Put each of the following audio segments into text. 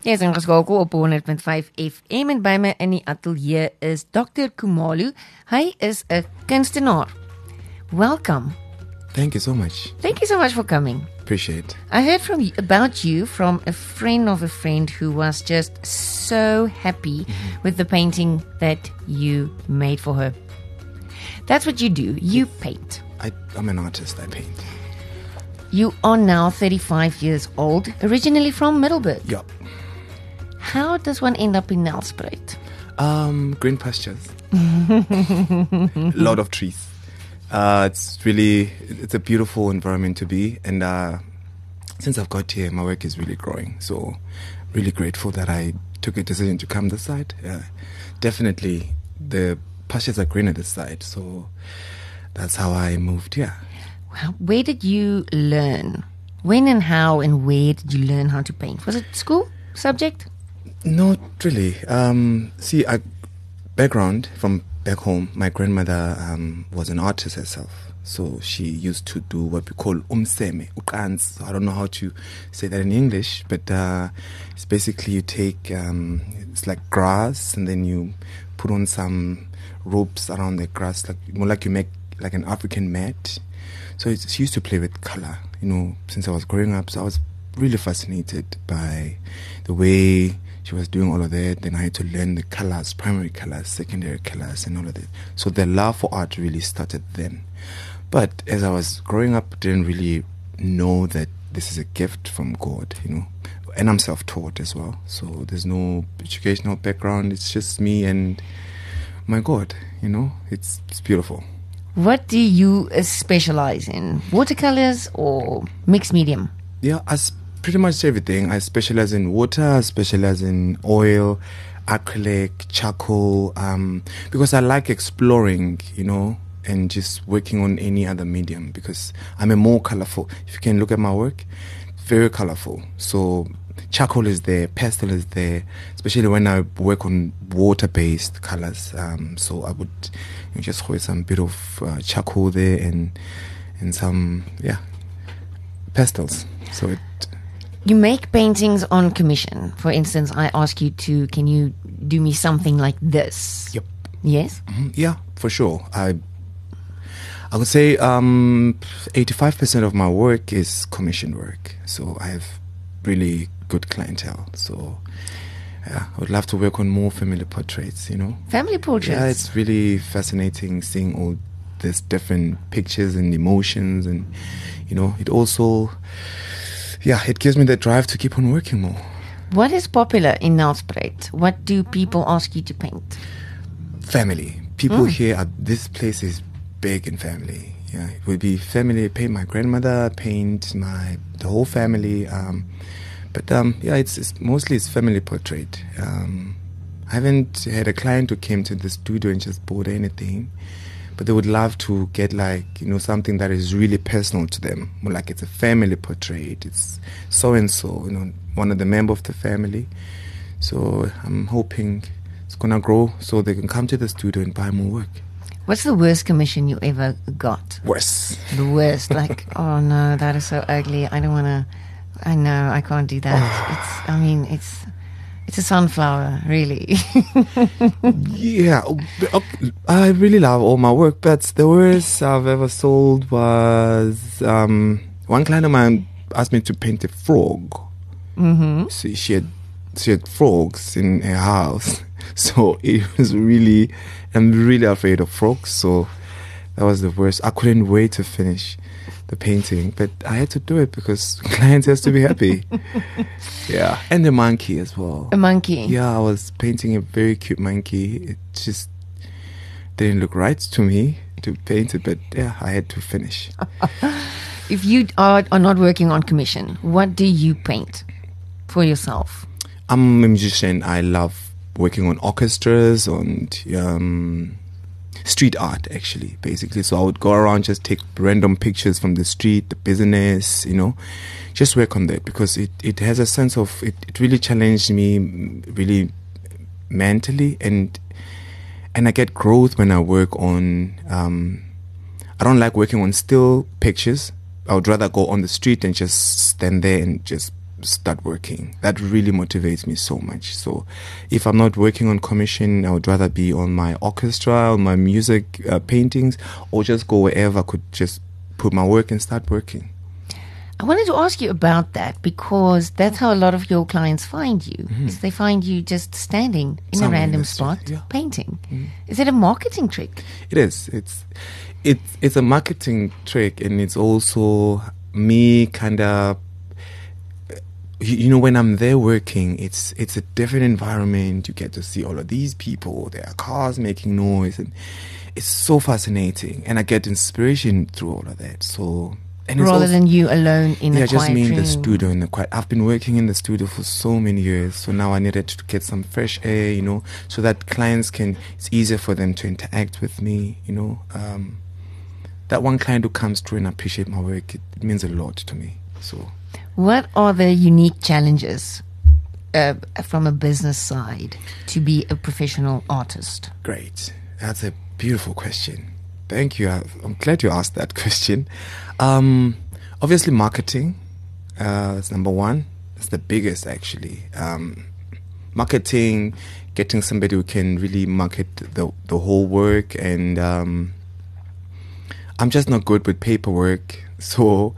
Jy is ingeskakel op 100.5 FM en by my in die ateljee is Dr. Khumalo. Hy is 'n kunstenaar. Welcome. Thank you so much. Thank you so much for coming. Appreciate. I heard from you, about you from a friend of a friend who was just so happy mm-hmm. with the painting that you made for her. That's what you do. You paint. I, I'm an artist. I paint. You are now 35 years old, originally from Middelburg. Yeah. How does one end up in Nelspruit? Um, green pastures. a lot of trees. Uh, it's really it's a beautiful environment to be, and uh, since I've got here, my work is really growing. So, really grateful that I took a decision to come this side. Yeah, definitely the pastures are greener this side, so that's how I moved here. Well, where did you learn? When and how and where did you learn how to paint? Was it school subject? Not really. Um, see, I background from back home. My grandmother um, was an artist herself, so she used to do what we call umseme, uqans. I don't know how to say that in English, but uh, it's basically you take um, it's like grass and then you put on some ropes around the grass, like more like you make like an African mat. So it's, she used to play with color, you know, since I was growing up. So I was really fascinated by the way she was doing all of that. Then I had to learn the colors, primary colors, secondary colors, and all of that. So the love for art really started then. But as I was growing up, didn't really know that this is a gift from God, you know. And I'm self-taught as well, so there's no educational background. It's just me and my God, you know. It's it's beautiful. What do you specialize in? Watercolors or mixed medium? Yeah, I s- pretty much everything. I specialize in water, I specialize in oil, acrylic, charcoal, um, because I like exploring, you know, and just working on any other medium because I'm a more colorful. If you can look at my work, very colorful. So charcoal is there, pastel is there, especially when I work on water-based colors. Um, so I would you know, just hold some bit of uh, charcoal there and and some yeah pastels. So it You make paintings on commission. For instance, I ask you to, can you do me something like this? Yep. Yes? Mhm, Yeah, for sure. I I would say um, 85% of my work is commission work. So I have really good clientele. So yeah, I would love to work on more family portraits, you know. Family portraits. Yeah, it's really fascinating seeing all these different pictures and emotions and you know, it also yeah, it gives me the drive to keep on working more. what is popular in Nelspruit? What do people ask you to paint? family. People here are this place is big in family. Yeah, it would be family. Paint my grandmother, paint my the whole family. Um, but um, yeah, it's, it's mostly it's family portrait. Um, I haven't had a client who came to the studio and just bought anything, but they would love to get like you know something that is really personal to them. More like it's a family portrait. It's so and so, you know, one of the member of the family. So I'm hoping it's gonna grow so they can come to the studio and buy more work. What's the worst commission you ever got? Worse. The worst. Like, oh no, that is so ugly. I don't want to. I know I can't do that. Ah. It's. I mean, it's. It's a sunflower, really. Yeah, uh, I really love all my work, but the worst I've ever sold was um, one client of mine asked me to paint a frog. Mm-hmm. So she had she had frogs in her house, so it was really I'm really afraid of frogs. So that was the worst. I couldn't wait to finish the painting, but I had to do it because clients has to be happy. yeah, and the monkey as well. a monkey. Yeah, I was painting a very cute monkey. It just didn't look right to me to paint it, but yeah, I had to finish. If you are, are not working on commission, what do you paint for yourself? I'm a musician. I love working on orchestras, on um, street art, actually, basically. So I would go around, just take random pictures from the street, the business, you know, just work on that because it, it has a sense of, it, it really challenged me, really mentally, and and I get growth when I work on. Um, I don't like working on still pictures. I would rather go on the street and just stand there and just start working. That really motivates me so much. So, if I'm not working on commission, I would rather be on my orchestra, on my music uh, paintings, or just go wherever I could just put my work and start working. I wanted to ask you about that because that's how a lot of your clients find you. Is they find you just standing in Somewhere a random studio, spot yeah. painting. Is it a marketing trick? It is. It's it's it's a marketing trick, and it's also me kind of. You you know, when I'm there working, it's it's a different environment. You get to see all of these people. There are cars making noise, and it's so fascinating. And I get inspiration through all of that. So, and Rather also- than you alone in yeah, a just quiet me in the studio in the quiet. I've been working in the studio for so many years, so now I needed to get some fresh air, you know, so that clients can. It's easier for them to interact with me, you know. Um, that one client who comes through and appreciate my work, it, it means a lot to me. So What are the unique challenges uh, from a business side to be a professional artist? great. That's a beautiful question. Thank you. I'm glad you asked that question. Um, obviously, marketing. Uh, that's number one. That's the biggest, actually. Um, marketing, getting somebody who can really market the the whole work, and um, I'm just not good with paperwork, so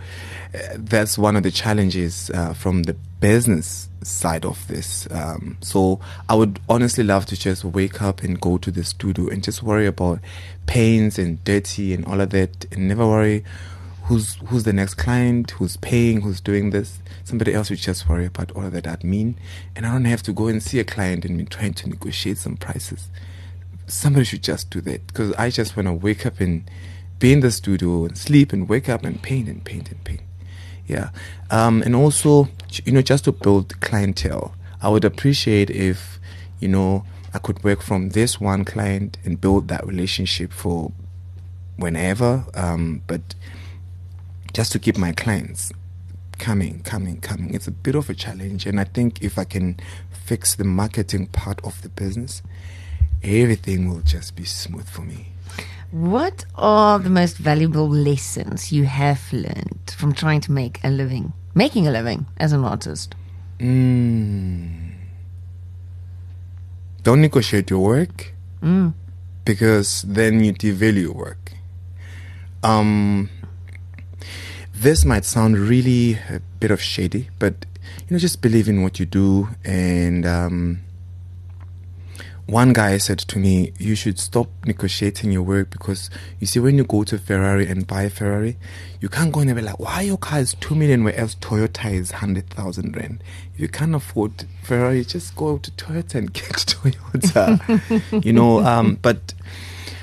uh, that's one of the challenges uh, from the business side of this. Um, so I would honestly love to just wake up and go to the studio and just worry about pains and dirty and all of that, and never worry who's who's the next client, who's paying, who's doing this. Somebody else would just worry about all of that admin, and I don't have to go and see a client and be trying to negotiate some prices somebody should just do that because I just want to wake up and be in the studio and sleep and wake up and paint and paint and paint. Yeah. Um, and also, you know, just to build clientele, I would appreciate if, you know, I could work from this one client and build that relationship for whenever. Um, but just to keep my clients coming, coming, coming. It's a bit of a challenge. And I think if I can fix the marketing part of the business, everything will just be smooth for me. What are the most valuable lessons you have learned from trying to make a living, making a living as an artist? Mm. Don't negotiate your work Mm. because then you devalue your work. Um, this might sound really a bit of shady, but you know, just believe in what you do. And um, one guy said to me, "You should stop negotiating your work because you see, when you go to Ferrari and buy a Ferrari, you can't go and be like, why your car is two million, whereas Toyota is hundred thousand rand. If you can't afford Ferrari, just go to Toyota and get Toyota. you know, um, but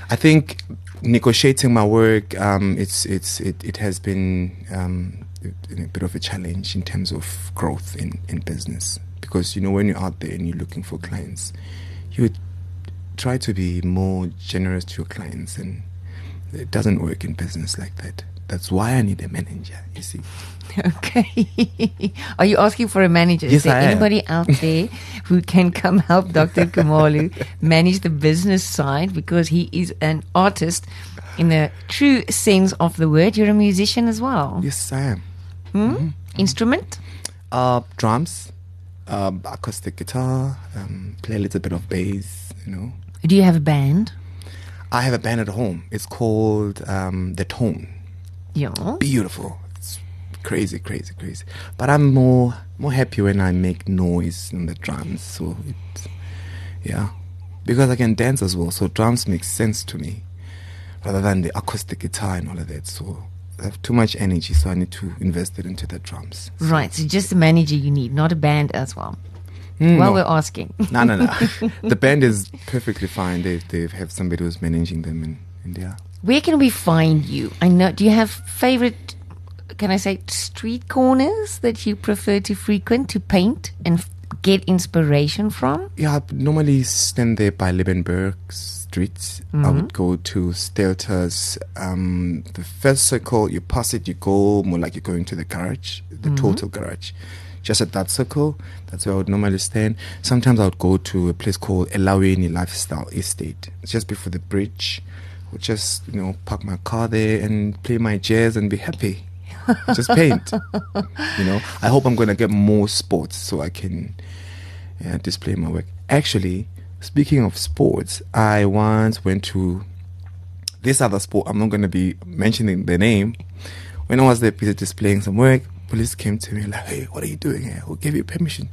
I think negotiating my work, um, it's it's it, it has been um, a bit of a challenge in terms of growth in, in business because you know when you're out there and you're looking for clients, you would try to be more generous to your clients, and it doesn't work in business like that. That's why I need a manager. You see. Okay. Are you asking for a manager? Yes, Is there I am. anybody out there who can come help Dr. Khumalo manage the business side because he is an artist in the true sense of the word? You're a musician as well. Yes, I am. Hmm? Instrument? Uh, drums, uh, acoustic guitar, um, play a little bit of bass. You know, Do you have a band? I have a band at home. It's called um, The Tone. Yeah. Beautiful. It's crazy, crazy, crazy. But I'm more more happy when I make noise in the drums. So it, yeah, because I can dance as well. So drums make sense to me, rather than the acoustic guitar and all of that. So I have too much energy, so I need to invest it into the drums. Right. So just a manager you need, not a band as well. Mm, well, no. we're asking. No, no, no. the band is perfectly fine. They they have somebody who's managing them, and yeah. Where can we find you? I know. Do you have favorite? Can I say street corners that you prefer to frequent to paint and f- get inspiration from? Yeah, I normally stand there by Liebenberg Street. I would go to Steiltes. Um, the first circle, you pass it, you go more like you're going to the garage, the total garage. Just at that circle, that's where I would normally stand. Sometimes I would go to a place called Elawini Lifestyle Estate. It's just before the bridge. I would just, you know, park my car there and play my jazz and be happy. just paint. You know, I hope I'm gonna get more sports so I can yeah, display my work. Actually, speaking of sports, I once went to this other sport. I'm not gonna be mentioning the name. When I was there busy displaying some work, police came to me like, "Hey, what are you doing here? Who gave you permission?"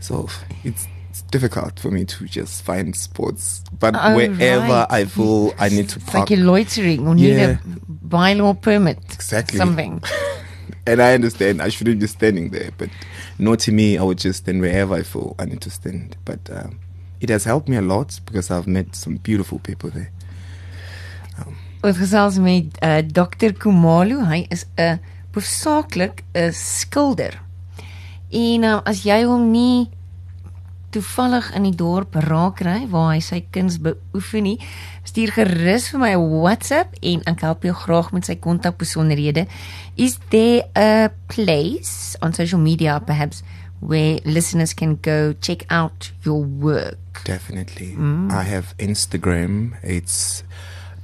So it's it's difficult for me to just find sports, but Oh, wherever right. I feel I need to It's park, like you're loitering or need Yeah. a bylaw permit. Exactly. Something. and I understand I shouldn't be standing there, but not to me. I would just stand wherever I feel I need to stand. But um, it has helped me a lot because I've met some beautiful people there. Ons gesels met uh, Dr Kumalo. Hy is 'n hoofsaaklik 'n skilder. En uh, as jy hom nie toevallig in die dorp raak kry waar hy sy kuns beoefen nie, stuur gerus vir my 'n WhatsApp en ek help jou graag met sy kontakbesonderhede. Is there a place on social media perhaps where listeners can go check out your work? Definitely. Mm. I have Instagram. It's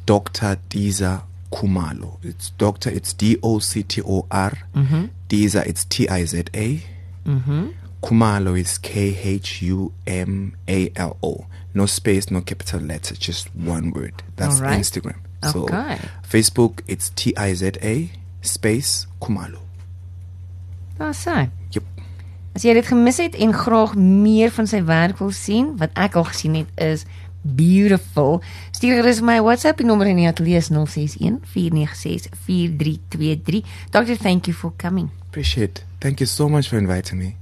Dr. Tiza Khumalo. It's Doctor. It's D O C T O R. Mm-hmm. Tiza. It's T I Z A. Mm-hmm. Khumalo is K H U M A L O. No space, no capital letter, just one word. That's right. Instagram. So Okay. Facebook, it's T I Z A space Khumalo. Daar oh, sê. As jy dit gemis het en graag meer van sy werk wil sien, wat ek al gesien het is beautiful. Stuur gerus my WhatsApp nommer in die ateljee is 061 496 4323. Doctor, thank you for coming. Appreciate. Thank you so much for inviting me.